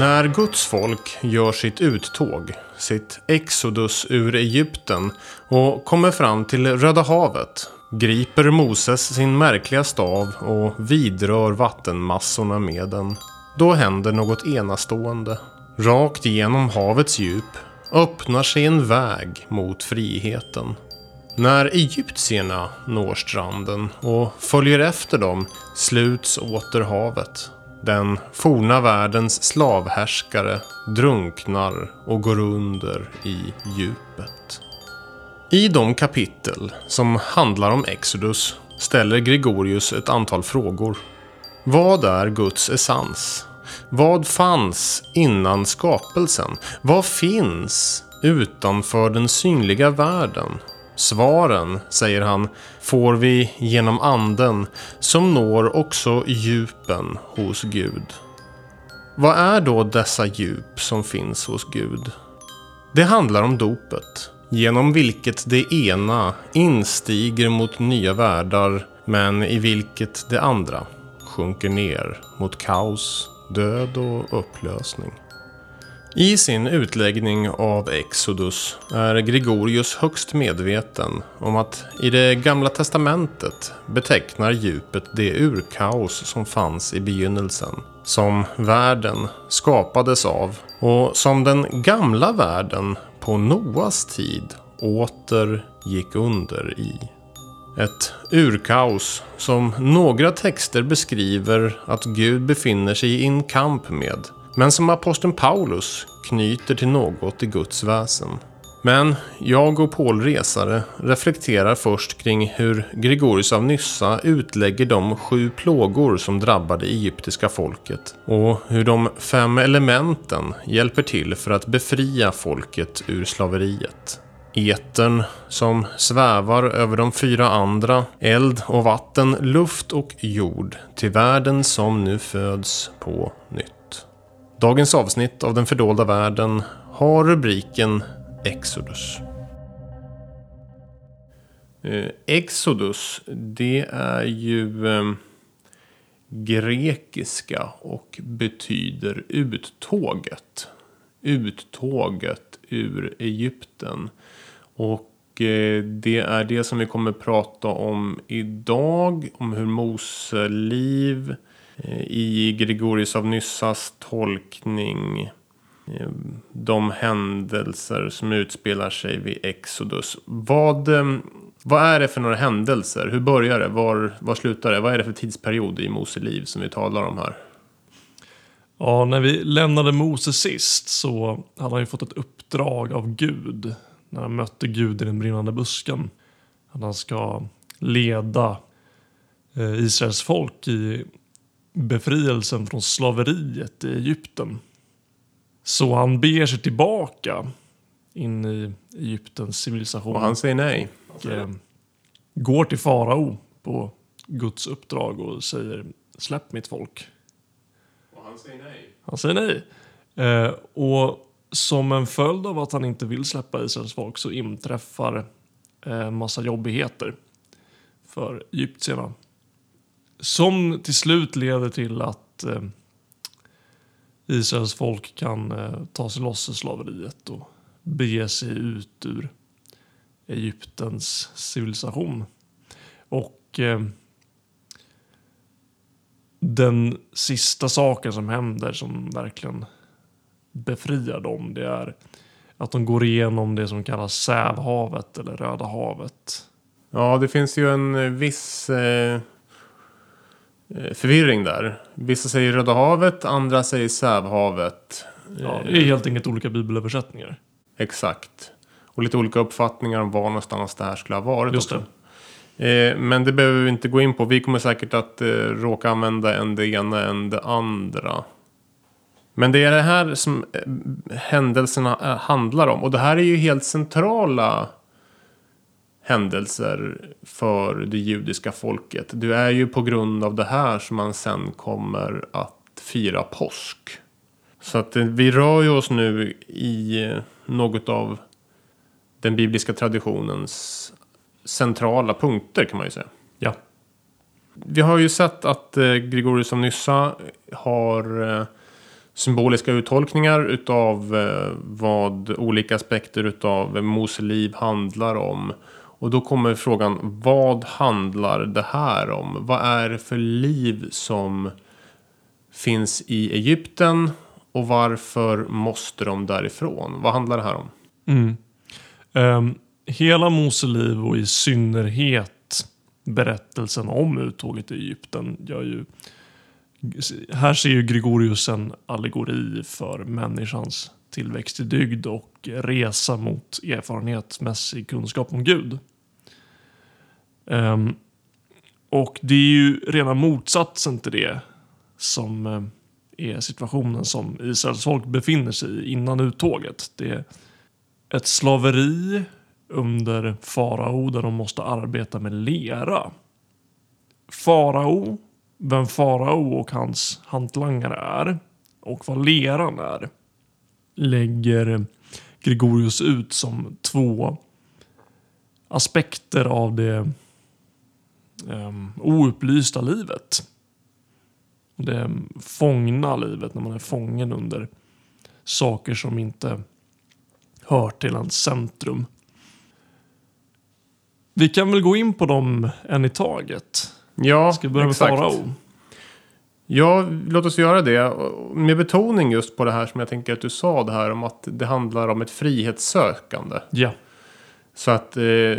När Guds folk gör sitt uttåg, sitt exodus ur Egypten och kommer fram till Röda havet griper Moses sin märkliga stav och vidrör vattenmassorna med den. Då händer något enastående. Rakt genom havets djup öppnar sig en väg mot friheten. När egyptierna når stranden och följer efter dem sluts åter havet. Den forna världens slavhärskare drunknar och går under i djupet. I de kapitel som handlar om Exodus ställer Gregorius ett antal frågor. Vad är Guds essens? Vad fanns innan skapelsen? Vad finns utanför den synliga världen? Svaren, säger han, får vi genom anden som når också djupen hos Gud. Vad är då dessa djup som finns hos Gud? Det handlar om dopet, genom vilket det ena instiger mot nya världar men i vilket det andra sjunker ner mot kaos, död och upplösning. I sin utläggning av Exodus är Gregorius högst medveten om att i det gamla testamentet betecknar djupet det urkaos som fanns i begynnelsen. Som världen skapades av och som den gamla världen på Noas tid åter gick under i. Ett urkaos som några texter beskriver att Gud befinner sig i en kamp med men som aposteln Paulus knyter till något i Guds väsen. Men jag och Paul Resare reflekterar först kring hur Gregorius av Nyssa utlägger de sju plågor som drabbar det egyptiska folket och hur de fem elementen hjälper till för att befria folket ur slaveriet. Etern som svävar över de fyra andra, eld och vatten, luft och jord, till världen som nu föds på nytt. Dagens avsnitt av Den fördolda världen har rubriken Exodus. Eh, Exodus, det är ju eh, grekiska och betyder uttåget. Uttåget ur Egypten. Och eh, det är det som vi kommer prata om idag. Om hur Mose liv Eh, i Gregorius av Nyssas tolkning eh, de händelser som utspelar sig vid Exodus. Vad, eh, vad är det för några händelser? Hur börjar det? Var, var slutar det? Vad är det för tidsperiod i Mose liv som vi talar om här? Ja, när vi lämnade Mose sist så hade han ju fått ett uppdrag av Gud när han mötte Gud i den brinnande busken. Att han ska leda Israels folk i befrielsen från slaveriet i Egypten. Så han beger sig tillbaka in i Egyptens civilisation. Och han säger nej. Och, eh, går till farao på Guds uppdrag och säger släpp mitt folk. Och han säger nej. Han säger nej. Eh, och som en följd av att han inte vill släppa Israels folk så inträffar en eh, massa jobbigheter för egyptierna. Som till slut leder till att eh, Israels folk kan eh, ta sig loss ur slaveriet och bege sig ut ur Egyptens civilisation. Och eh, den sista saken som händer som verkligen befriar dem det är att de går igenom det som kallas Sävhavet eller Röda havet. Ja, det finns ju en eh, viss eh, förvirring där. Vissa säger Röda havet, andra säger Sävhavet. Ja, det är helt enkelt olika bibelöversättningar. Exakt. Och lite olika uppfattningar om var någonstans det här skulle ha varit Just också. Det. Eh, men det behöver vi inte gå in på. Vi kommer säkert att eh, råka använda en det ena än det andra. Men det är det här som händelserna handlar om. Och det här är ju helt centrala händelser för det judiska folket. Det är ju på grund av det här som man sen kommer att fira påsk. Så att eh, vi rör ju oss nu i eh, något av den bibliska traditionens centrala punkter kan man ju säga. Ja. Vi har ju sett att eh, Gregorius av Nyssa har symboliska uttolkningar utav vad olika aspekter utav Mose liv handlar om. Och då kommer frågan, vad handlar det här om? Vad är det för liv som finns i Egypten? Och varför måste de därifrån? Vad handlar det här om? Mm. Um, hela Mose liv och i synnerhet berättelsen om uttåget i Egypten gör ju här ser ju Gregorius en allegori för människans tillväxt i dygd och resa mot erfarenhetsmässig kunskap om Gud. Um, och det är ju rena motsatsen till det som eh, är situationen som Israels folk befinner sig i innan uttåget. Det är ett slaveri under farao där de måste arbeta med lera. Farao, vem farao och hans hantlangare är och vad leran är lägger Gregorius ut som två aspekter av det um, oupplysta livet. Det fångna livet när man är fången under saker som inte hör till ens centrum. Vi kan väl gå in på dem en i taget. Ja, Ska vi börja med exakt. farao? Ja, låt oss göra det. Med betoning just på det här som jag tänker att du sa det här om att det handlar om ett frihetssökande. Ja. Så att eh,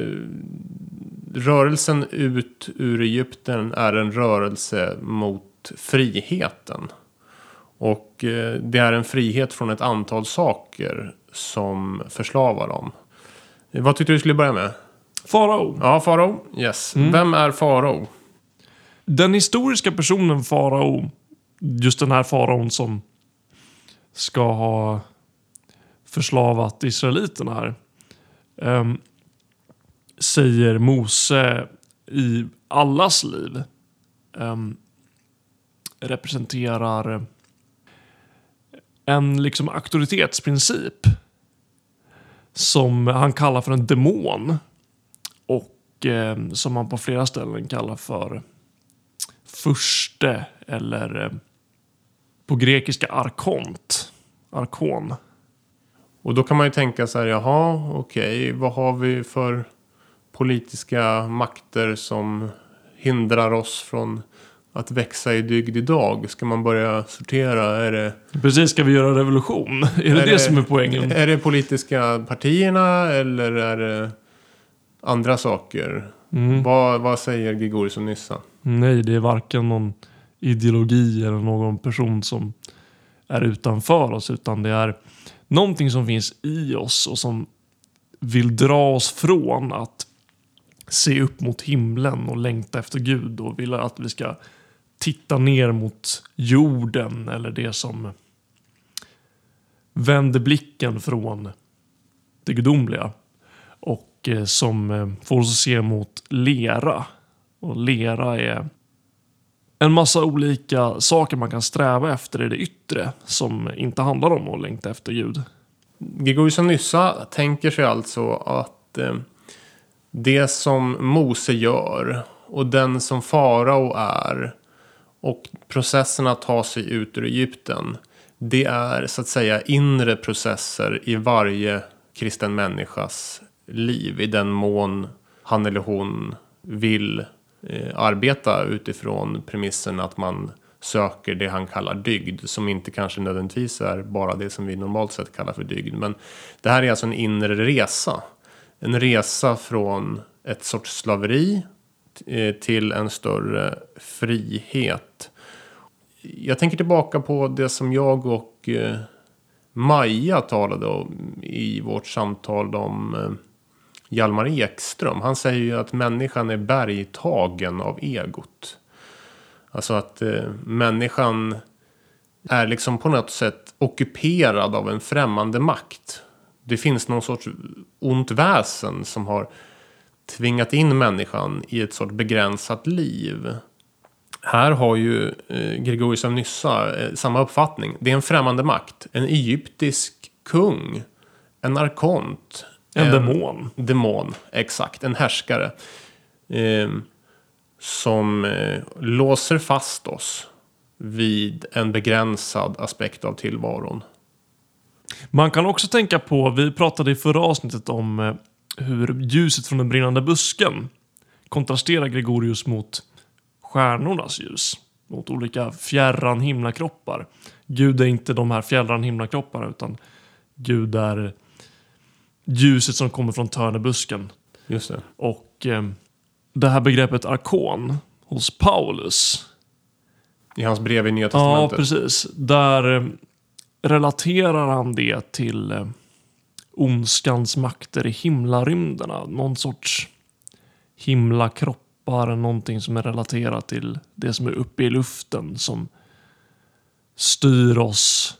rörelsen ut ur Egypten är en rörelse mot friheten. Och eh, det är en frihet från ett antal saker som förslavar dem. Vad tyckte du skulle börja med? Farao. Ja, farao. Yes. Mm. Vem är farao? Den historiska personen farao, just den här faraon som ska ha förslavat israeliterna här. Um, säger Mose i allas liv um, representerar en liksom auktoritetsprincip som han kallar för en demon och um, som han på flera ställen kallar för furste eller eh, på grekiska arkont. Arkon. Och då kan man ju tänka så här, jaha, okej, vad har vi för politiska makter som hindrar oss från att växa i dygd idag? Ska man börja sortera? Är det, Precis, ska vi göra revolution? Är det det, som är poängen? Är det politiska partierna eller är det andra saker? Mm. Vad, vad säger Gregorius och Nyssa? Nej, det är varken någon ideologi eller någon person som är utanför oss utan det är någonting som finns i oss och som vill dra oss från att se upp mot himlen och längta efter Gud och vill att vi ska titta ner mot jorden eller det som vänder blicken från det gudomliga och eh, som eh, får oss att se mot lera. Och lera är en massa olika saker man kan sträva efter i det yttre som inte handlar om att längta efter ljud. Gregorius Nyssa tänker sig alltså att eh, det som Mose gör och den som farao är och processen att ta sig ut ur Egypten. Det är så att säga inre processer i varje kristen människas liv i den mån han eller hon vill Eh, arbeta utifrån premissen att man söker det han kallar dygd som inte kanske nödvändigtvis är bara det som vi normalt sett kallar för dygd. Men det här är alltså en inre resa. En resa från ett sorts slaveri eh, till en större frihet. Jag tänker tillbaka på det som jag och eh, Maja talade om i vårt samtal om eh, Hjalmar Ekström. Han säger ju att människan är bergtagen av egot. Alltså att eh, människan är liksom på något sätt ockuperad av en främmande makt. Det finns någon sorts ont väsen som har tvingat in människan i ett sorts begränsat liv. Här har ju eh, Gregorius av Nyssa eh, samma uppfattning. Det är en främmande makt. En egyptisk kung. En arkont. En demon. Demon, exakt. En härskare. Eh, som eh, låser fast oss vid en begränsad aspekt av tillvaron. Man kan också tänka på, vi pratade i förra avsnittet om eh, hur ljuset från den brinnande busken kontrasterar Gregorius mot stjärnornas ljus. Mot olika fjärran himlakroppar. Gud är inte de här fjärran himlakropparna utan Gud är ljuset som kommer från törnebusken. Just det. Och eh, det här begreppet arkon hos Paulus. I hans brev i Nya Ja, Testamentet. precis. Där eh, relaterar han det till eh, ondskans makter i himlarymderna. Någon sorts himlakroppar, någonting som är relaterat till det som är uppe i luften som styr oss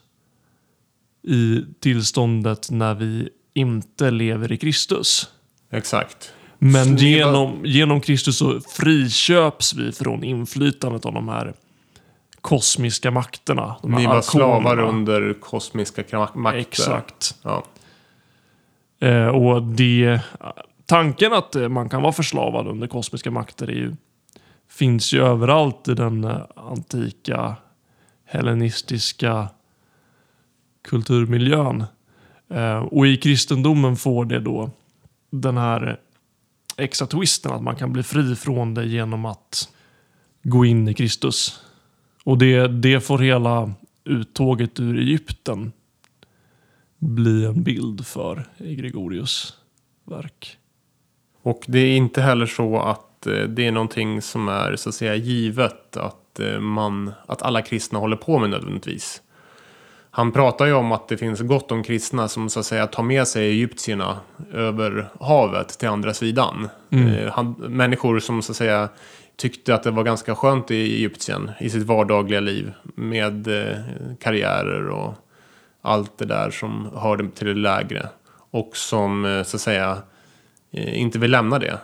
i tillståndet när vi inte lever i Kristus. Exakt. Men genom, genom Kristus så friköps vi från inflytandet av de här kosmiska makterna. De Ni var slavar under kosmiska makter. Exakt. Ja. Eh, och det, tanken att eh, man kan vara förslavad under kosmiska makter är ju, finns ju överallt i den eh, antika hellenistiska kulturmiljön. Eh, och i kristendomen får det då den här extra twisten att man kan bli fri från det genom att gå in i Kristus. Och det, det får hela uttåget ur Egypten bli en bild för i Gregorius verk. Och det är inte heller så att eh, det är någonting som är så att säga givet att, eh, man, att alla kristna håller på med nödvändigtvis. Han pratar ju om att det finns gott om kristna som så att säga tar med sig egyptierna över havet till andra sidan. Eh, Han, människor som så att säga tyckte att det var ganska skönt i Egyptien i sitt vardagliga liv med eh, karriärer och allt det där som hörde till det lägre. Och som eh, så att säga eh, inte vill lämna det.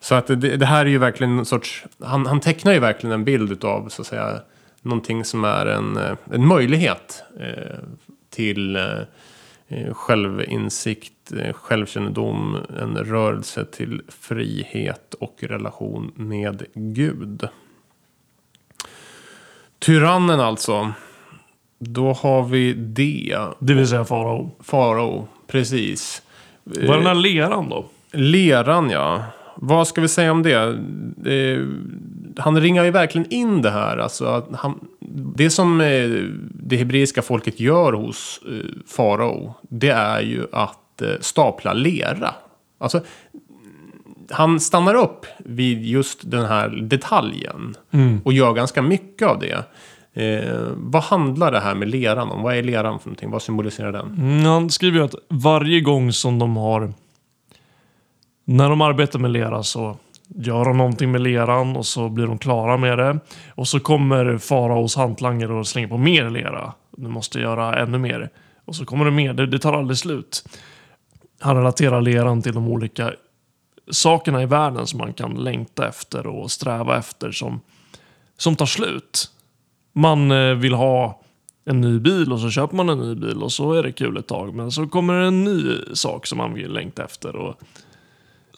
Så att det, det här är ju verkligen en sorts, han, han tecknar ju verkligen en bild av så att säga någonting som är en, eh, en möjlighet eh, till eh, självinsikt, självkännedom, en rörelse till frihet och relation med Gud. Tyrannen alltså. Då har vi det. Det vill säga farao. Farao, precis. Vad är den här leran då? Leran ja. Vad ska vi säga om det? Han ringar ju verkligen in det här. Alltså att han, det som eh, det hebreiska folket gör hos eh, farao. Det är ju att eh, stapla lera. Alltså, han stannar upp vid just den här detaljen. Och gör ganska mycket av det. Eh, vad handlar det här med leran om? Vad är leran för någonting? Vad symboliserar den? Mm, han skriver ju att varje gång som de har... När de arbetar med lera så gör de någonting med leran och så blir de klara med det. Och så kommer faraos hantlangare och slänger på mer lera. Du måste göra ännu mer. Och så kommer det mer. Det, det tar aldrig slut. Han relaterar leran till de olika sakerna i världen som man kan längta efter och sträva efter som, som tar slut. Man eh, vill ha en ny bil och så köper man en ny bil och så är det kul ett tag. Men så kommer det en ny sak som man vill längta efter och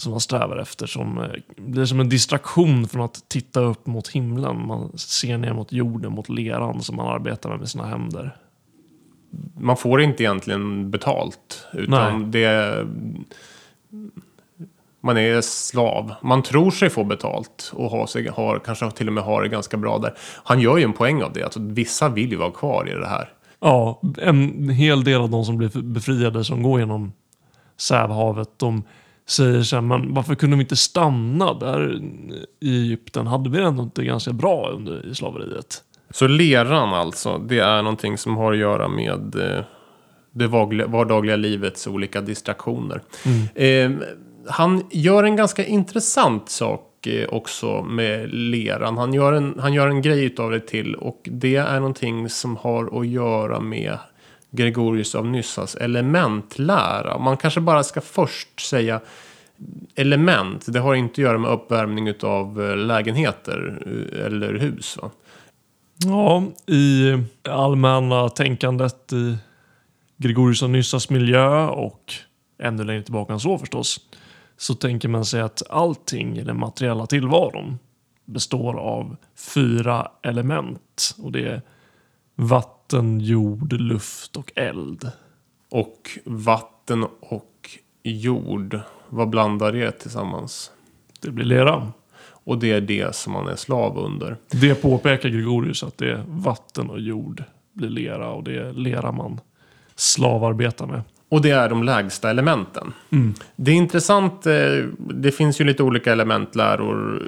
som man strävar efter som eh, blir som en distraktion från att titta upp mot himlen. Man ser ner mot jorden, mot leran som man arbetar med med sina händer. man får inte egentligen betalt. Utan Nej. det... Man är slav. Man tror sig få betalt och har, sig, har, kanske till och med har det ganska bra där. Han gör ju en poäng av det. Alltså, vissa vill ju vara kvar i det här. Ja, en hel del av de som blir befriade som går genom Sävhavet, de säger så här, men varför kunde vi inte stanna där i Egypten? Hade vi ändå inte ganska bra under i slaveriet? Så leran alltså, det är någonting som har att göra med eh, det vardagliga, livets olika distraktioner. Eh, han gör en ganska intressant sak eh, också med leran. Han gör en, han gör en grej utav det till och det är någonting som har att göra med Gregorius av Nyssas elementlära. Man kanske bara ska först säga element. Det har inte att göra med uppvärmning utav eh, lägenheter eh, eller hus. Va? Ja, i allmänna tänkandet i Gregorius av Nyssas miljö och ännu längre tillbaka än så förstås, så tänker man sig att allting i den materiella tillvaron består av fyra element. Och det är vatten, jord, luft och eld. Och vatten och jord, vad blandar det tillsammans? Det blir lera. Och det är det som man är slav under. Det påpekar Gregorius att det är vatten och jord blir lera och det är lera man slavarbetar med. Och det är de lägsta elementen. Mm. Det är intressant, eh, det finns ju lite olika elementläror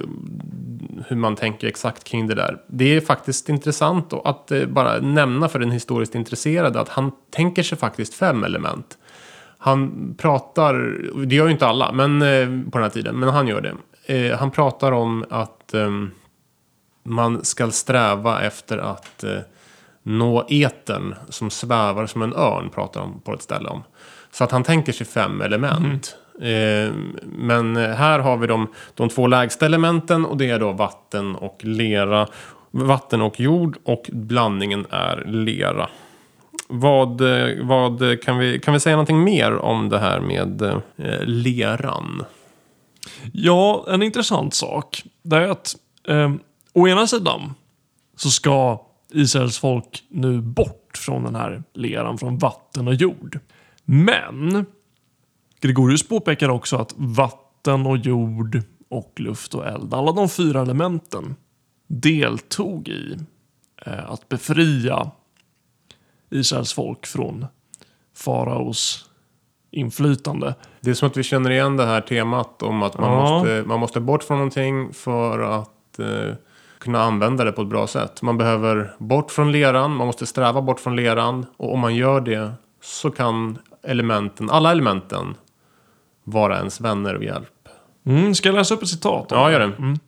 hur man tänker exakt kring det där. Det är faktiskt intressant att eh, bara nämna för den historiskt intresserade att han tänker sig faktiskt fem element. Han pratar, det gör ju inte alla men, eh, på den här tiden, men han gör det. Eh, han pratar om att ehm, man ska sträva efter att eh, nå etern som svävar som en örn, pratar han på ett ställe om. Så att han tänker sig fem element. Mm. Eh, men här har vi de, de två lägsta elementen och det är då vatten och lera. Vatten och jord och blandningen är lera. Vad, eh, vad kan, vi, kan vi säga någonting mer om det här med eh, leran? Ja, en intressant sak. Det är att eh, å ena sidan så ska Israels folk nu bort från den här leran från vatten och jord. Men Gregorius påpekar också att vatten och jord och luft och eld, alla de fyra elementen deltog i eh, att befria Israels folk från faraos inflytande. Det är som att vi känner igen det här temat om att man, ja. måste, man måste bort från någonting för att eh, kunna använda det på ett bra sätt. Man behöver bort från leran, man måste sträva bort från leran och om man gör det så kan elementen, alla elementen vara ens vänner och hjälp. Mm, ska jag läsa upp ett citat? Ja, gör det. Mm.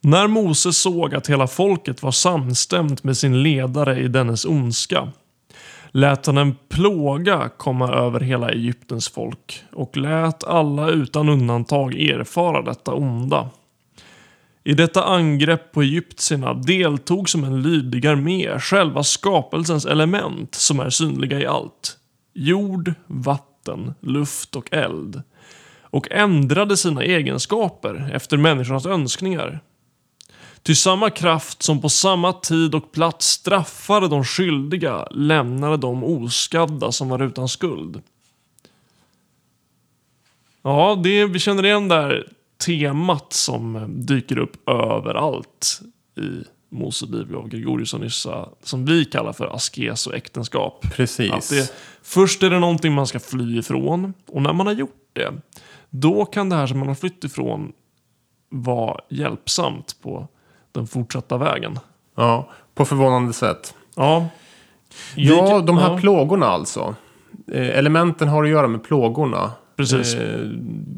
När Moses såg att hela folket var samstämt med sin ledare i dennes ondska lät han en plåga komma över hela Egyptens folk och lät alla utan undantag erfara detta onda. I detta angrepp på egyptierna deltog som en lydig armé själva skapelsens element som är synliga i allt. Jord, vatten, luft och eld. Och ändrade sina egenskaper efter människornas önskningar. Ty samma kraft som på samma tid och plats straffade de skyldiga lämnade de oskadda som var utan skuld. Ja, det, vi känner igen där temat som dyker upp överallt i Mose Bibel av Gregorius och Nyssa som vi kallar för askes och äktenskap. Precis. Att det, först är det någonting man ska fly ifrån och när man har gjort det då kan det här som man har flytt ifrån vara hjälpsamt på den fortsatta vägen. Ja, på förvånande sätt. Ja. Ja, de här ja. plågorna alltså. Eh, elementen har att göra med plågorna. Precis. Eh,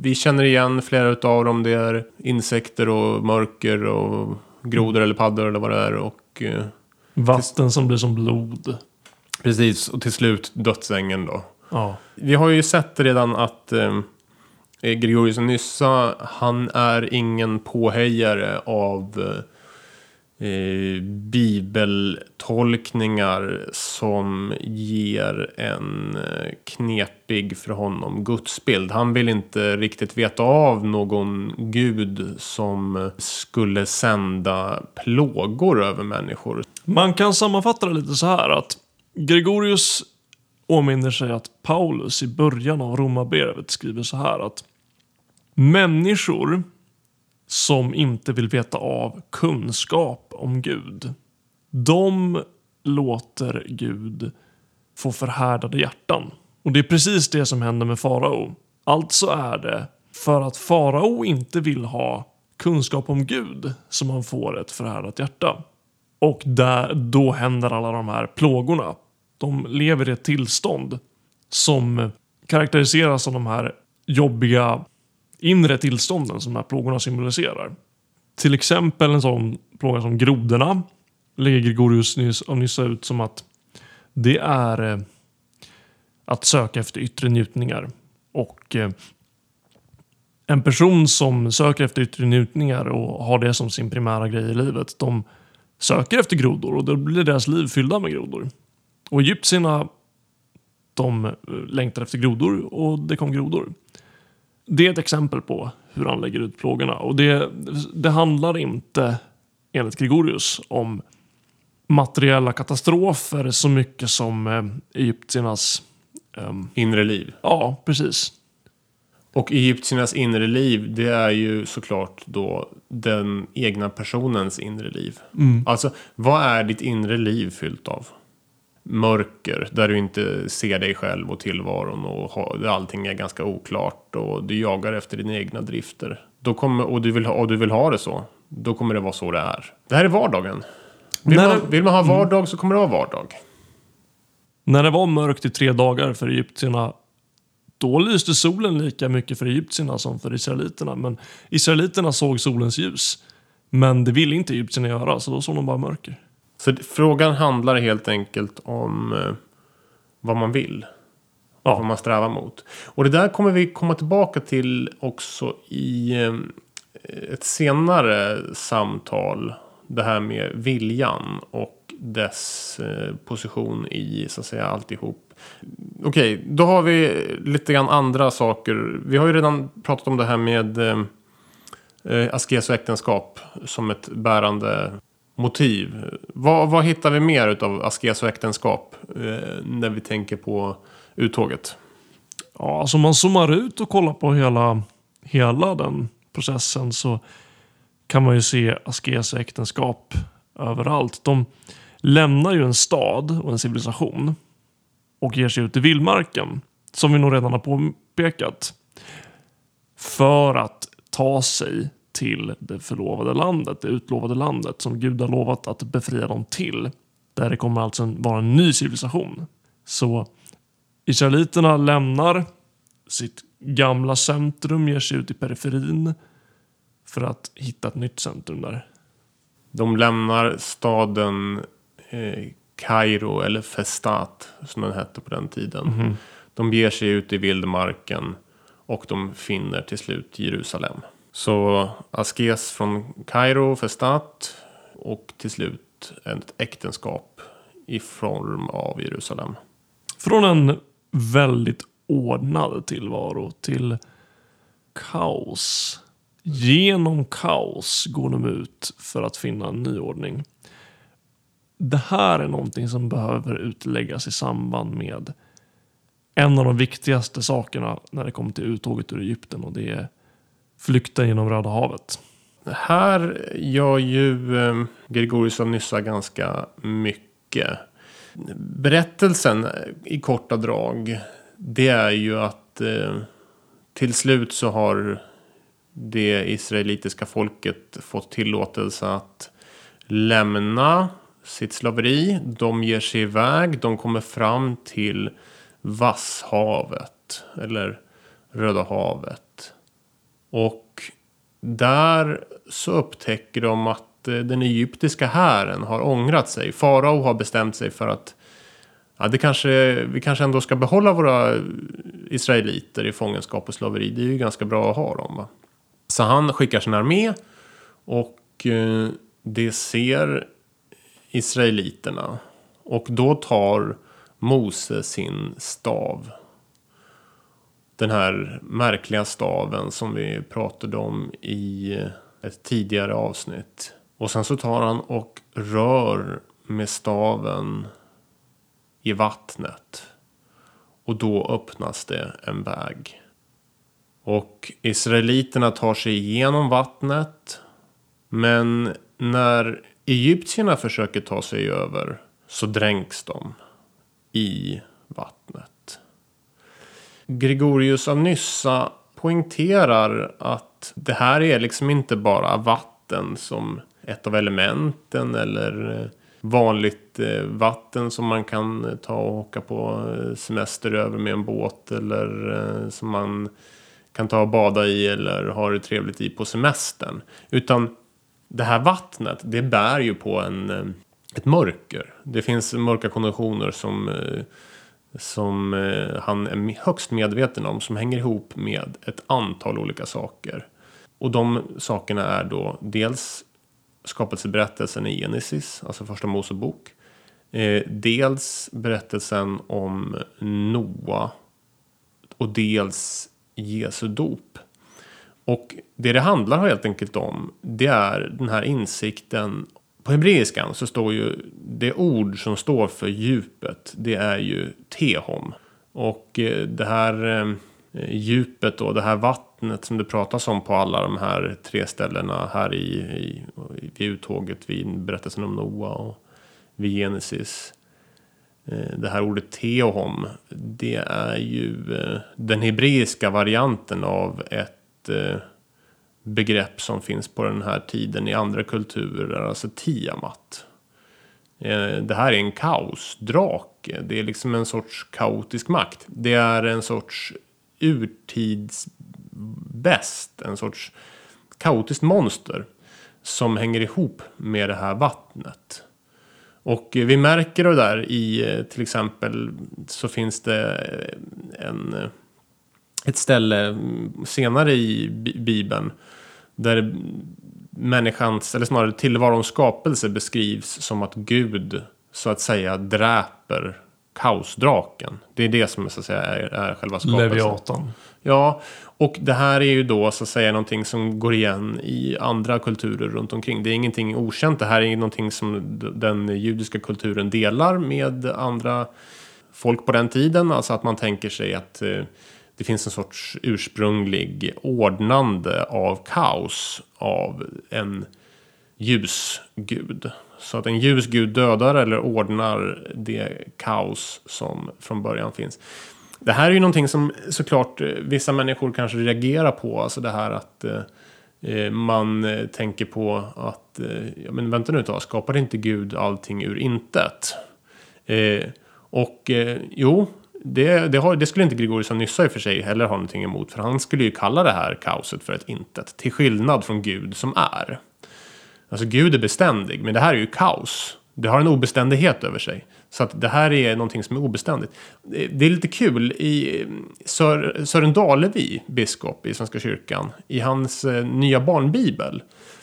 vi känner igen flera av dem. Det är insekter och mörker och grodor eller paddor eller vad det är. Och, eh, Vatten som blir som blod. Precis, och till slut dödsängen då. Ja. Vi har ju sett redan att eh, Gregorius Nyssa, han är ingen påhejare av eh, eh, bibeltolkningar som ger en eh, knepig för honom gudsbild. Han vill inte riktigt veta av någon gud som skulle sända plågor över människor. Man kan sammanfatta det lite så här att Gregorius åminner sig att Paulus i början av Romarbrevet skriver så här att människor som inte vill veta av kunskap om Gud. De låter Gud få förhärdade hjärtan. Och det är precis det som händer med farao. Alltså är det för att farao inte vill ha kunskap om Gud som han får ett förhärdat hjärta. Och där, då händer alla de här plågorna. De lever i ett tillstånd som karaktäriseras av de här jobbiga inre tillstånden som de här plågorna symboliserar. Till exempel en sån plåga som grodorna lägger Gregorius nyss, Nyssa ut som att det är eh, att söka efter yttre njutningar. Och eh, en person som söker efter yttre njutningar och har det som sin primära grej i livet, de söker efter grodor och då blir deras liv fyllda med grodor. Och egyptierna, de eh, längtar efter grodor och det kom grodor. det är ett exempel på hur han lägger ut plågorna. Och det, det handlar inte, enligt Gregorius, om materiella katastrofer så mycket som eh, egyptiernas... ehm, Inre liv. ja, precis. Och egyptiernas inre liv, det är ju såklart då den egna personens inre liv. Alltså, vad är ditt inre liv fyllt av? Mörker, där du inte ser dig själv och tillvaron och allting är ganska oklart och du jagar efter dina egna drifter. Då kommer, och, du vill ha, och du vill ha det så, då kommer det vara så det är. Det här är vardagen. Vill, När- man, vill man ha vardag så kommer det vara vardag. När det var mörkt i tre dagar för egyptierna, då lyste solen lika mycket för egyptierna som för israeliterna. Men israeliterna såg solens ljus. Men det ville inte egyptierna göra, så då såg de bara mörker. Så frågan handlar helt enkelt om eh, vad man vill. Ja. Vad man strävar mot. Och det där kommer vi komma tillbaka till också i eh, ett senare samtal. Det här med viljan och dess eh, position i så att säga alltihop. Okej, då har vi lite grann andra saker. Vi har ju redan pratat om det här med eh, eh askes och äktenskap som ett bärande motiv. Vad, vad hittar vi mer av askes och äktenskap eh, när vi tänker på uttåget? Ja, alltså om man zoomar ut och kollar på hela, hela den processen så kan man ju se askes och äktenskap överallt. De lämnar ju en stad och en civilisation och ger sig ut i vildmarken, som vi nog redan har påpekat, för att ta sig till det förlovade landet, det utlovade landet som Gud har lovat att befria dem till. Där det kommer alltså vara en ny civilisation. Så Israeliterna lämnar sitt gamla centrum, ger sig ut i periferin för att hitta ett nytt centrum där. De lämnar staden eh, Kairo eller Festat som den hette på den tiden. De ger sig ut i vildmarken och de finner till slut Jerusalem. Så askes från Kairo, Festat och till slut ett äktenskap i form av Jerusalem. Från en väldigt ordnad tillvaro till kaos. Genom kaos går de ut för att finna en ny ordning. Det här är någonting som behöver utläggas i samband med en av de viktigaste sakerna när det kommer till uttåget ur Egypten och det är flykten genom Röda havet. Här gör ju eh, Gregorius av Nyssa ganska mycket. Berättelsen i korta drag. Det är ju att eh, till slut så har det israelitiska folket fått tillåtelse att lämna sitt slaveri. De ger sig iväg. De kommer fram till Vasshavet. Eller Röda havet. Och där så upptäcker de att eh, den egyptiska hären har ångrat sig. Farao har bestämt sig för att ja, det kanske, vi kanske ändå ska behålla våra israeliter i fångenskap och slaveri. Det är ju ganska bra att ha dem. Va? Så han skickar sin armé och eh, det ser israeliterna. Och då tar Mose sin stav den här märkliga staven som vi pratade om i ett tidigare avsnitt. Och sen så tar han och rör med staven i vattnet. Och då öppnas det en väg. Och israeliterna tar sig igenom vattnet. Men när egyptierna försöker ta sig över så dränks de i vattnet. Gregorius av Nyssa poängterar att det här är liksom inte bara vatten som ett av elementen eller vanligt eh, vatten som man kan ta och åka på eh, semester över med en båt eller eh, som man kan ta och bada i eller ha det trevligt i på semestern. Utan det här vattnet, det bär ju på en, eh, ett mörker. Det finns mörka konditioner som eh, som eh, han är högst medveten om som hänger ihop med ett antal olika saker. Och de sakerna är då dels skapelseberättelsen i Genesis, alltså första Mosebok. Dels berättelsen om Noa och dels Jesu dop. Och det det handlar helt enkelt om, det är den här insikten. På hebreiskan så står ju det ord som står för djupet, det är ju tehom. Och eh, det här eh, djupet då, det här vattnet som det pratas om på alla de här tre ställena här i, i vid uttåget, vid berättelsen om Noa och vid Genesis. Eh, det här ordet teohom, det är ju den hebreiska varianten av ett Eh, begrepp som finns på den här tiden i andra kulturer, alltså Tiamat. Eh, det här är en kaosdrake. Det är liksom en sorts kaotisk makt. Det är en sorts urtidsbäst, en sorts kaotiskt monster som hänger ihop med det här vattnet. Och vi märker det där i eh, till exempel så finns det en, ett ställe senare i Bibeln där människans, eller snarare tillvarons skapelse beskrivs som att Gud så att säga dräper kaosdraken. Det är det som så att säga är, är själva skapelsen. Leviatan. Ja, och det här är ju då så att säga någonting som går igen i andra kulturer runt omkring. Det är ingenting okänt. Det här är någonting som den judiska kulturen delar med andra folk på den tiden. Alltså att man tänker sig att eh, det finns en sorts ursprunglig ordnande av kaos av en ljusgud. Så att en ljusgud dödar eller ordnar det kaos som från början finns. Det här är ju någonting som såklart eh, vissa människor kanske reagerar på. Alltså det här att eh, eh man eh, tänker på att, eh, ja men vänta nu ett tag, skapade inte Gud allting ur intet? Eh, och eh, jo, det, det, har, det, skulle inte Gregorius av Nyssa i och för sig heller ha någonting emot. För han skulle ju kalla det här kaoset för ett intet. Till skillnad från Gud som är. Alltså Gud är beständig, men det här är ju kaos. Det har en obeständighet över sig. Så att det här är någonting som är obeständigt. Det är lite kul i Sör, Sören Dalevi, biskop i Svenska kyrkan, i hans eh, nya barnbibel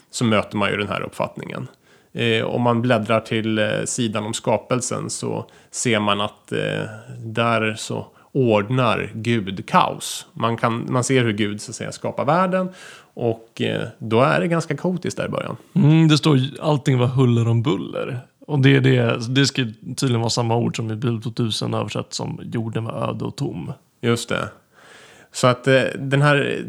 så möter man ju den här uppfattningen. Eh, om man bläddrar till eh, sidan om skapelsen så ser man att eh, där så ordnar Gud kaos. Man, kan, man ser hur Gud så att säga, skapar världen och eh, då är det ganska kaotiskt där i början. Mm, det står allting var huller om buller. Och det, det, det ska tydligen vara samma ord som i Bibel 2000 översatt som jorden var öde och tom. Just det. Så att eh, den här,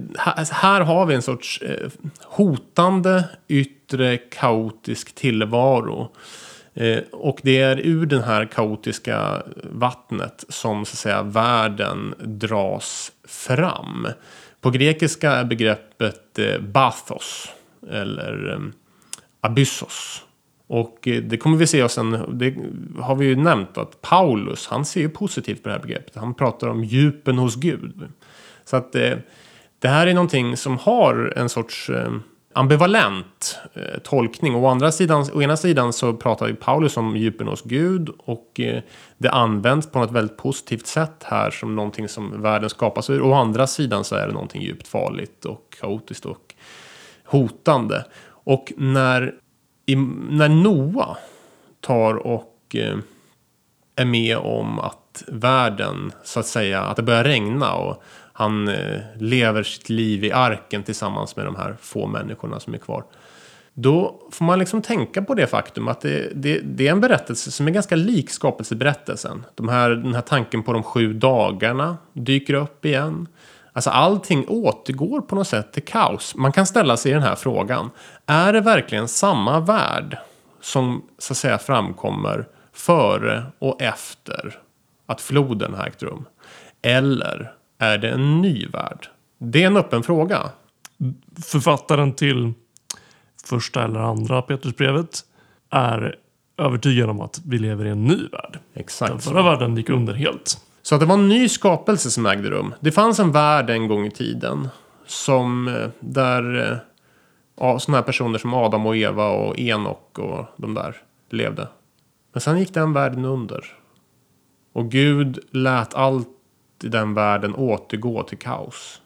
här har vi en sorts eh, hotande yttre kaotisk tillvaro. Eh, och det är ur den här kaotiska vattnet som så att säga världen dras fram. På grekiska är begreppet bathos eller abyssos. Och det kommer vi se och sen, det har vi ju nämnt att Paulus, han ser ju positivt på det här begreppet. Han pratar om djupen hos Gud. Så att eh, det här är någonting som har en sorts eh, ambivalent eh, tolkning. Å, andra sidan, å ena sidan så pratar Paulus om djupen hos Gud och eh, det används på något väldigt positivt sätt här som någonting som världen skapas ur. Å andra sidan så är det någonting djupt farligt och kaotiskt och hotande. Och när, i, när Noa tar och eh, är med om att världen så att säga att det börjar regna och han eh, lever sitt liv i arken tillsammans med de här få människorna som är kvar. Då får man liksom tänka på det faktum att det, det, det är en berättelse som är ganska lik skapelseberättelsen. De här, den här tanken på de sju dagarna dyker upp igen. Alltså allting återgår på något sätt till kaos. Man kan ställa sig den här frågan. Är det verkligen samma värld som så att säga framkommer före och efter att floden har ägt rum? Eller är det en ny värld? Det är en öppen fråga. Författaren till första eller andra Petrusbrevet är övertygad om att vi lever i en ny värld. Exakt. Den förra världen gick under helt. Så att det var en ny skapelse som ägde rum. Det fanns en värld en gång i tiden. Som eh, där eh, ja, sådana här personer som Adam och Eva och Enok och de där levde. Men sen gick den världen under. Och Gud lät allt i den världen återgå till kaos.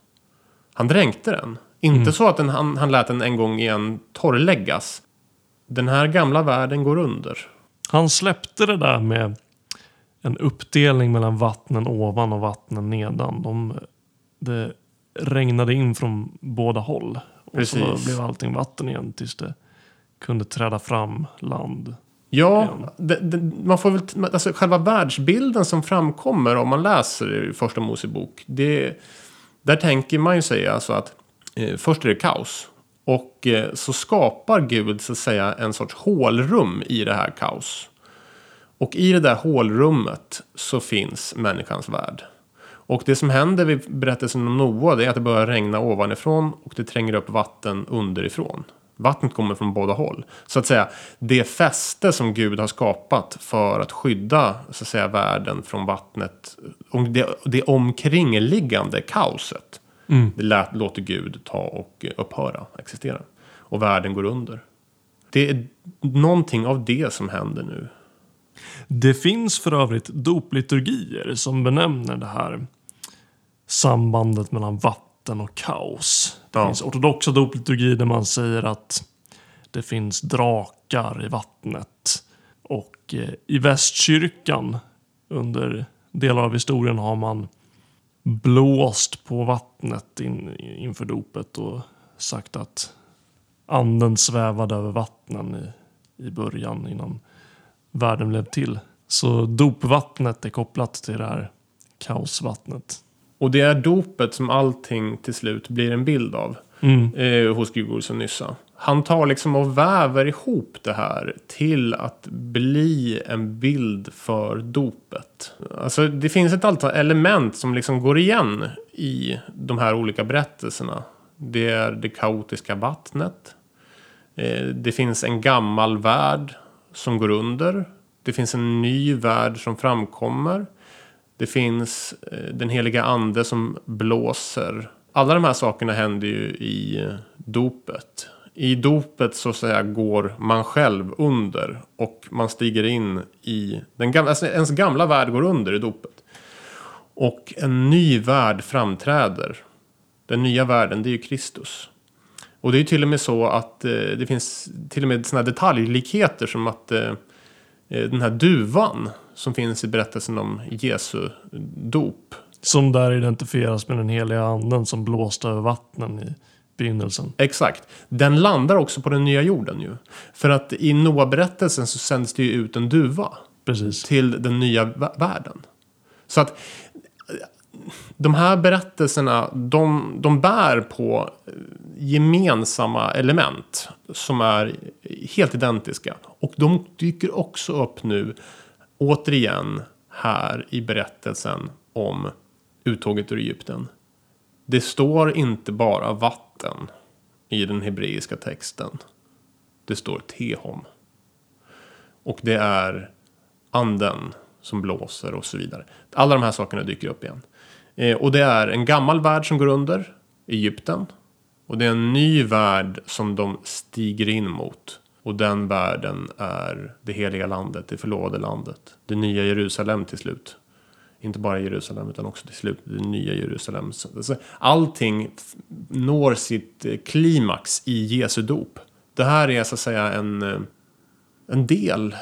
Han dränkte den. Inte mm. så att den, han, han lät den en gång igen torrläggas. Den här gamla världen går under. Han släppte det där med en uppdelning mellan vattnen ovan och vattnen nedan. De, det regnade in från båda håll. Och så Precis. blev allting vatten igen tills det kunde träda fram land. Ja, det, det, man får väl, alltså själva världsbilden som framkommer om man läser första Mosebok. Det, där tänker man ju sig alltså att eh, först är det kaos. Och eh, så skapar Gud så att säga en sorts hålrum i det här kaos. Och i det där hålrummet så finns människans värld. Och det som händer vid berättelsen om Noa det är att det börjar regna ovanifrån och det tränger upp vatten underifrån. Vattnet kommer från båda håll. Så att säga, det fäste som Gud har skapat för att skydda så att säga, världen från vattnet. Det, det omkringliggande kaoset. Det lät, låter Gud ta och upphöra existera. Och världen går under. Det är någonting av det som händer nu. Det finns för övrigt dopliturgier som benämner det här sambandet mellan vatten och kaos. Det finns ortodoxa dopliturgi där man säger att det finns drakar i vattnet. Och eh, i västkyrkan under delar av historien har man blåst på vattnet in, inför dopet och sagt att anden svävade över vattnen i, i början innan världen blev till. Så dopvattnet är kopplat till det här kaosvattnet. Och det är dopet som allting till slut blir en bild av. Eh, hos Gregorius och Nyssa. Han tar liksom och väver ihop det här till att bli en bild för dopet. Alltså det finns ett antal element som liksom går igen i de här olika berättelserna. Det är det kaotiska vattnet. Eh, det finns en gammal värld som går under. Det finns en ny värld som framkommer. Det finns eh, den heliga ande som blåser. Alla de här sakerna händer ju i dopet. I dopet så att säga går man själv under och man stiger in i den gamla, alltså ens gamla värld går under i dopet. Och en ny värld framträder. Den nya världen, det är ju Kristus. Och det är ju till och med så att eh, det finns till och med sådana detaljlikheter som att eh, eh den här duvan som finns i berättelsen om Jesu dop. Som där identifieras med den heliga anden som blåste över vattnen i begynnelsen. Exakt. Den landar också på den nya jorden ju. För att i Noa-berättelsen så sänds det ju ut en duva Precis. till den nya vä- världen. Så att eh, de här berättelserna, de, de bär på eh, gemensamma element som är helt identiska. Och de dyker också upp nu, återigen, här i berättelsen om uttåget ur Egypten. Det står inte bara vatten i den hebreiska texten. Det står tehom. Och det är anden som blåser och så vidare. Alla de här sakerna dyker upp igen. Eh, och det är en gammal värld som går under, Egypten. Och det är en ny värld som de stiger in mot. Och den världen är det heliga landet, det förlovade landet. Det nya Jerusalem till slut. Inte bara Jerusalem utan också till slut det nya Jerusalem. Allting når sitt eh, klimax i Jesu dop. Det här är så att säga en, eh, en del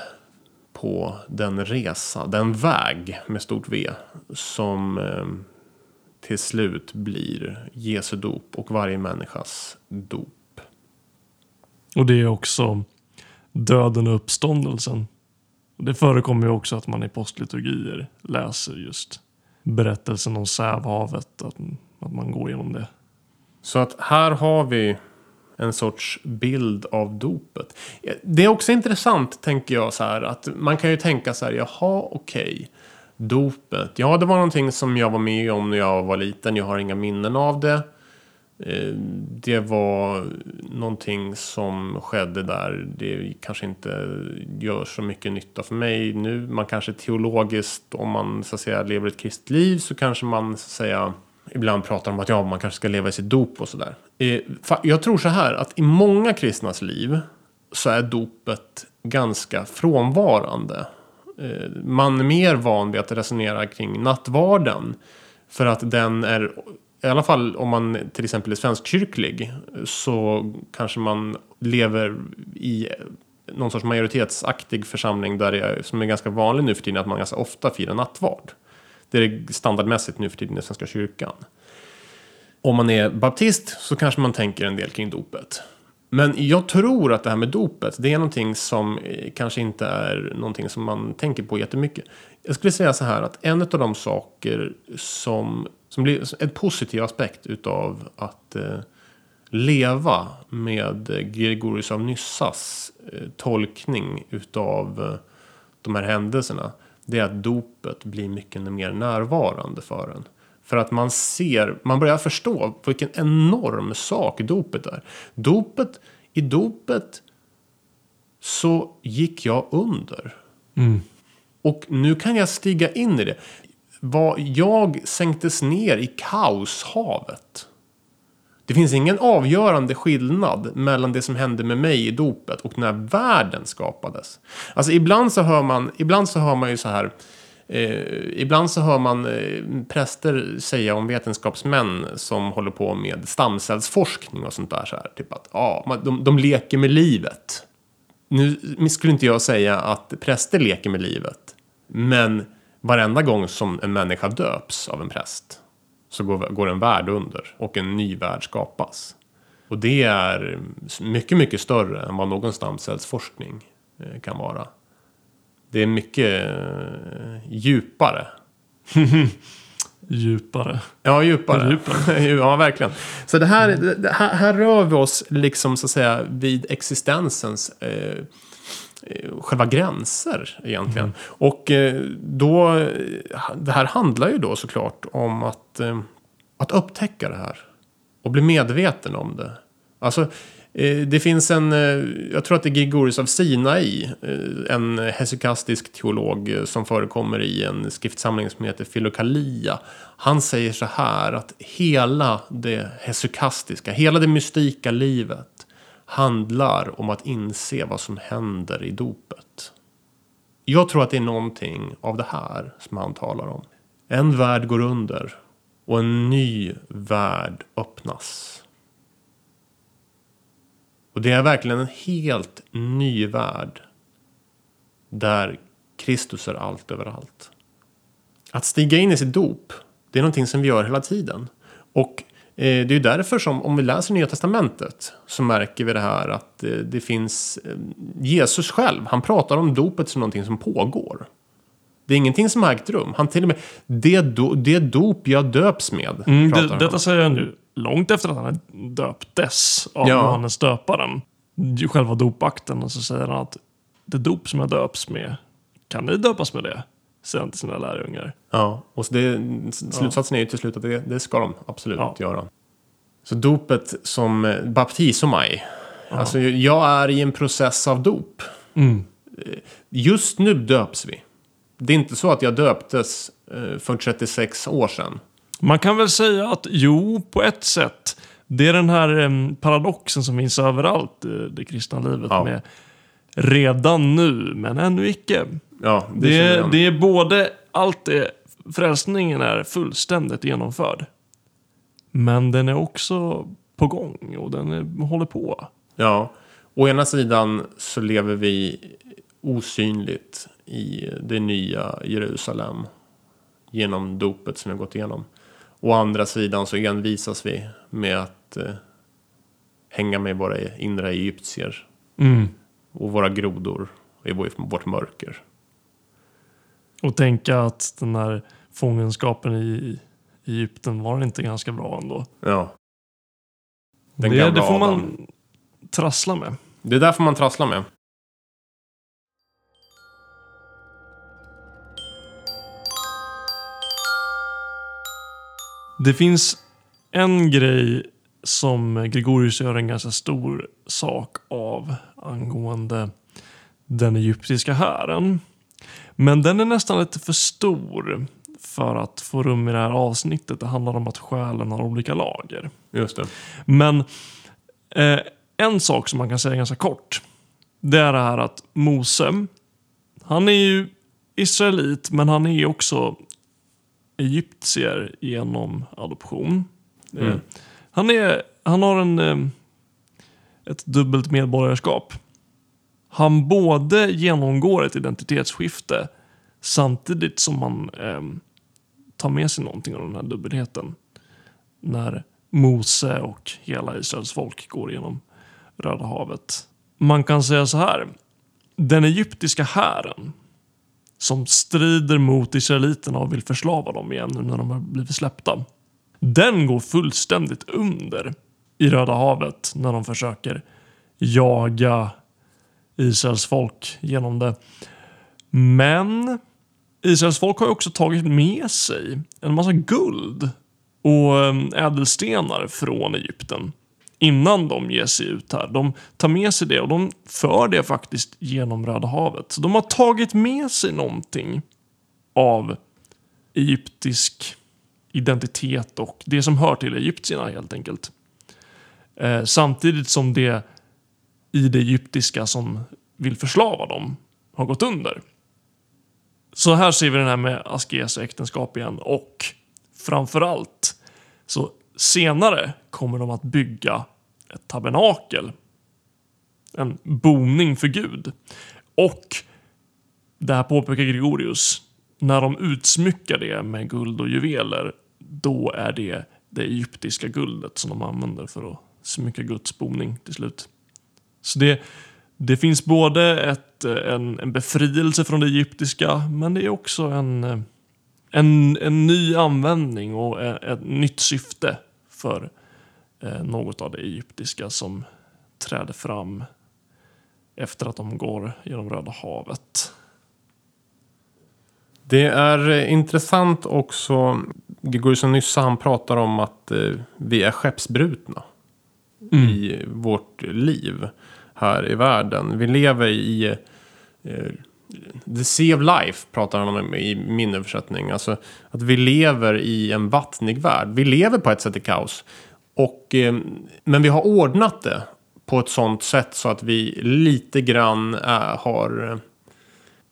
på den resa, den väg med stort V som eh, till slut blir Jesu dop och varje människas dop. Och det är också döden och uppståndelsen. Det förekommer ju också att man i postliturgier läser just berättelsen om Sävhavet. Att, att man går igenom det. Så att här har vi en sorts bild av dopet. Det är också intressant, tänker jag, så här att man kan ju tänka så här, jaha, okej, dopet. Ja, det var någonting som jag var med om när jag var liten. Jag har inga minnen av det. Eh, det var någonting som skedde där. Det kanske inte gör så mycket nytta för mig nu. Man kanske teologiskt, om man så att säga lever ett kristet liv så kanske man så att säga ibland pratar om att ja, man kanske ska leva i sitt dop och sådär. Eh, jag tror så här att i många kristnas liv så är dopet ganska frånvarande. Eh, man är mer van vid att resonera kring nattvarden. För att den är, i alla fall om man till exempel är svenskkyrklig, så kanske man lever i någon sorts majoritetsaktig församling där det är, som är ganska vanlig nu för tiden att man ganska ofta firar nattvard. Det är standardmässigt nu för tiden i Svenska kyrkan. Om man är baptist så kanske man tänker en del kring dopet. Men jag tror att det här med dopet, det är någonting som eh, kanske inte är någonting som man tänker på jättemycket. Jag skulle säga så här att en av de saker som, som blir en positiv aspekt utav att eh, leva med Gregorius av Nyssas eh, tolkning utav eh, de här händelserna. Det är att dopet blir mycket mer närvarande för en. För att man ser, man börjar förstå vilken enorm sak dopet är. Dopet, i dopet så gick jag under. Och nu kan jag stiga in i det var jag sänktes ner i kaoshavet. Det finns ingen avgörande skillnad mellan det som hände med mig i dopet och när världen skapades. Alltså ibland så hör man, ibland så hör man ju så här. Eh, ibland så hör man eh, präster säga om vetenskapsmän som håller på med stamcellsforskning och sånt där. Så här, typ att ja, man- de, de leker med livet. Nu skulle inte jag säga att präster leker med livet. Men varenda gång som en människa döps av en präst så går, går en värld under och en ny värld skapas. Och det är mycket, mycket större än vad någon stamcellsforskning eh, kan vara. Det är mycket eh, djupare. Djupare. Ja, djupare. Djupare. ja, verkligen. Så det här, det här, här rör vi oss liksom så att säga vid existensens eh, Eh, själva gränser egentligen. Och eh, då, eh, det här handlar ju då såklart om att, att upptäcka det här. Och bli medveten om det. Alltså, det finns en, jag tror att det är Gregorius av Sinai, en hesychastisk teolog som förekommer i en skriftsamling som heter Filokalia. Han säger så här att hela det hesychastiska, hela det mystika livet handlar om att inse vad som händer i dopet. Jag tror att det är någonting av det här som han talar om. En värld går under och en ny värld öppnas. Och det är verkligen en helt ny värld. Där Kristus är allt överallt. Att stiga in i sitt dop, det är någonting som vi gör hela tiden. Och det är ju därför som om vi läser Nya Testamentet så märker vi det här att eh, det finns eh, Jesus själv, han pratar om dopet som någonting som pågår. Det är ingenting som har ägt rum. Han till och med, det, do, det dop jag döps med. Mm, det, detta säger han nu långt efter att han döptes av Ja. Johannes döparen. Själva dopakten och så säger han att det dop som jag döps med, kan ni döpas med det? Han till sina lärjungar. Ja, och det, slutsatsen är ju till slut att det, det ska de absolut Ja. göra. Så dopet som eh, baptisomai. Alltså jag är i en process av dop. Mm. Just nu döps vi. Det är inte så att jag döptes eh, för 36 år sedan. Man kan väl säga att jo, på ett sätt. Det är den här em, paradoxen som finns överallt i det kristna livet Ja. med redan nu, men ännu icke. Ja, det, Det, är, det är både allt det, frälsningen är fullständigt genomförd. Men den är också på gång och den är, håller på. Ja, å ena sidan så lever vi osynligt i det nya Jerusalem genom dopet som vi har gått igenom. Å andra sidan så envisas vi med att eh, hänga med våra inre egyptier och våra grodor i vår- vårt mörker. Och tänka att den här fångenskapen i Egypten var inte ganska bra ändå. Ja. Den det, det får man Adam. trassla med. Det är därför man trasslar med. Det finns en grej som Gregorius gör en ganska stor sak av angående den egyptiska hären. Men den är nästan lite för stor för att få rum i det här avsnittet. Det handlar om att själen har olika lager. Just det. Men eh, en sak som man kan säga ganska kort. Det är det här att Mose, han är ju israelit men han är också egyptier genom adoption. Eh, Han, är, han har en, eh, ett dubbelt medborgarskap. Han både genomgår ett identitetsskifte samtidigt som han eh, tar med sig någonting av den här dubbelheten. När Mose och hela Israels folk går genom Röda havet. Man kan säga så här. Den egyptiska hären som strider mot israeliterna och vill förslava dem igen nu när de har blivit släppta. Den går fullständigt under i Röda havet när de försöker jaga Israels folk genom det. Men Israels folk har ju också tagit med sig en massa guld och ehm, ädelstenar från Egypten innan de ger sig ut här. De tar med sig det och de för det faktiskt genom Röda havet. Så de har tagit med sig någonting av egyptisk identitet och det som hör till egyptierna helt enkelt. Eh, samtidigt som det i det egyptiska som vill förslava dem har gått under. Så här ser vi den här med askes och äktenskap igen och framförallt så senare kommer de att bygga ett tabernakel. En boning för Gud. Och det här påpekar Gregorius. När de utsmyckar det med guld och juveler då är det det egyptiska guldet som de använder för att smycka Guds boning till slut. Så det, det finns både ett, eh, en, en befrielse från det egyptiska men det är också en, eh, en, en ny användning och ett, ett nytt syfte för eh, något av det egyptiska som träder fram efter att de går genom Röda havet. Det är intressant också, Gregorius Nyssa han pratar om att eh, vi är skeppsbrutna mm. i vårt liv här i världen. Vi lever i eh, The Sea of Life pratar han om i min översättning. Alltså att vi lever i en vattnig värld. Vi lever på ett sätt i kaos. Och, eh, men vi har ordnat det på ett sånt sätt så att vi lite grann är, har... Eh,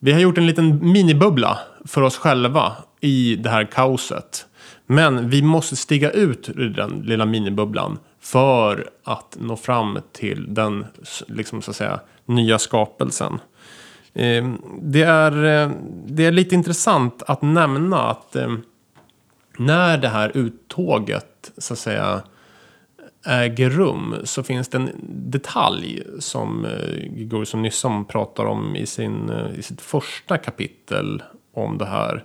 vi har gjort en liten minibubbla för oss själva i det här kaoset. Men vi måste stiga ut ur den lilla minibubblan för att nå fram till den liksom så att säga, nya skapelsen. Eh, det är, eh, det är lite intressant att nämna att eh, när det här uttåget så att säga äger rum så finns det en detalj som eh, Gregorius Nyssom pratar om i, sin, eh, i sitt första kapitel om det här.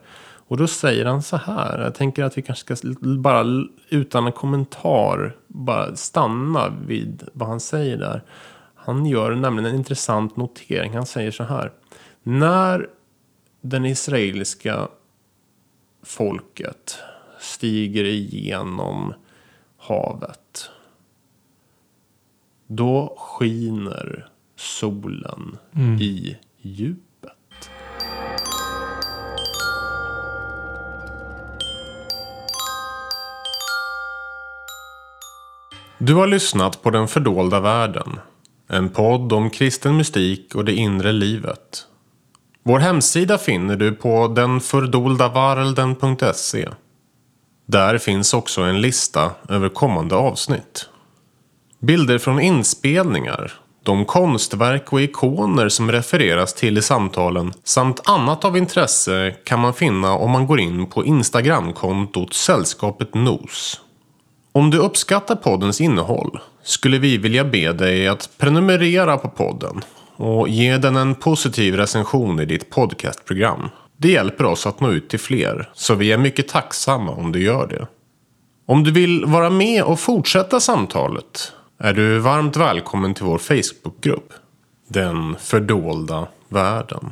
Och då säger han så här. Jag tänker att vi kanske ska bara utan en kommentar bara stanna vid vad han säger där. Han gör nämligen en intressant notering. Han säger så här. När den israeliska folket stiger igenom havet då skiner solen mm. i djupet. Du har lyssnat på Den fördolda världen. En podd om kristen mystik och det inre livet. Vår hemsida finner du på denfördoldavarelden.se. Där finns också en lista över kommande avsnitt. Bilder från inspelningar, de konstverk och ikoner som refereras till i samtalen samt annat av intresse kan man finna om man går in på Instagramkontot Sällskapet Nos. Om du uppskattar poddens innehåll skulle vi vilja be dig att prenumerera på podden och ge den en positiv recension i ditt podcastprogram. Det hjälper oss att nå ut till fler, så vi är mycket tacksamma om du gör det. Om du vill vara med och fortsätta samtalet är du varmt välkommen till vår Facebookgrupp. Den fördolda världen.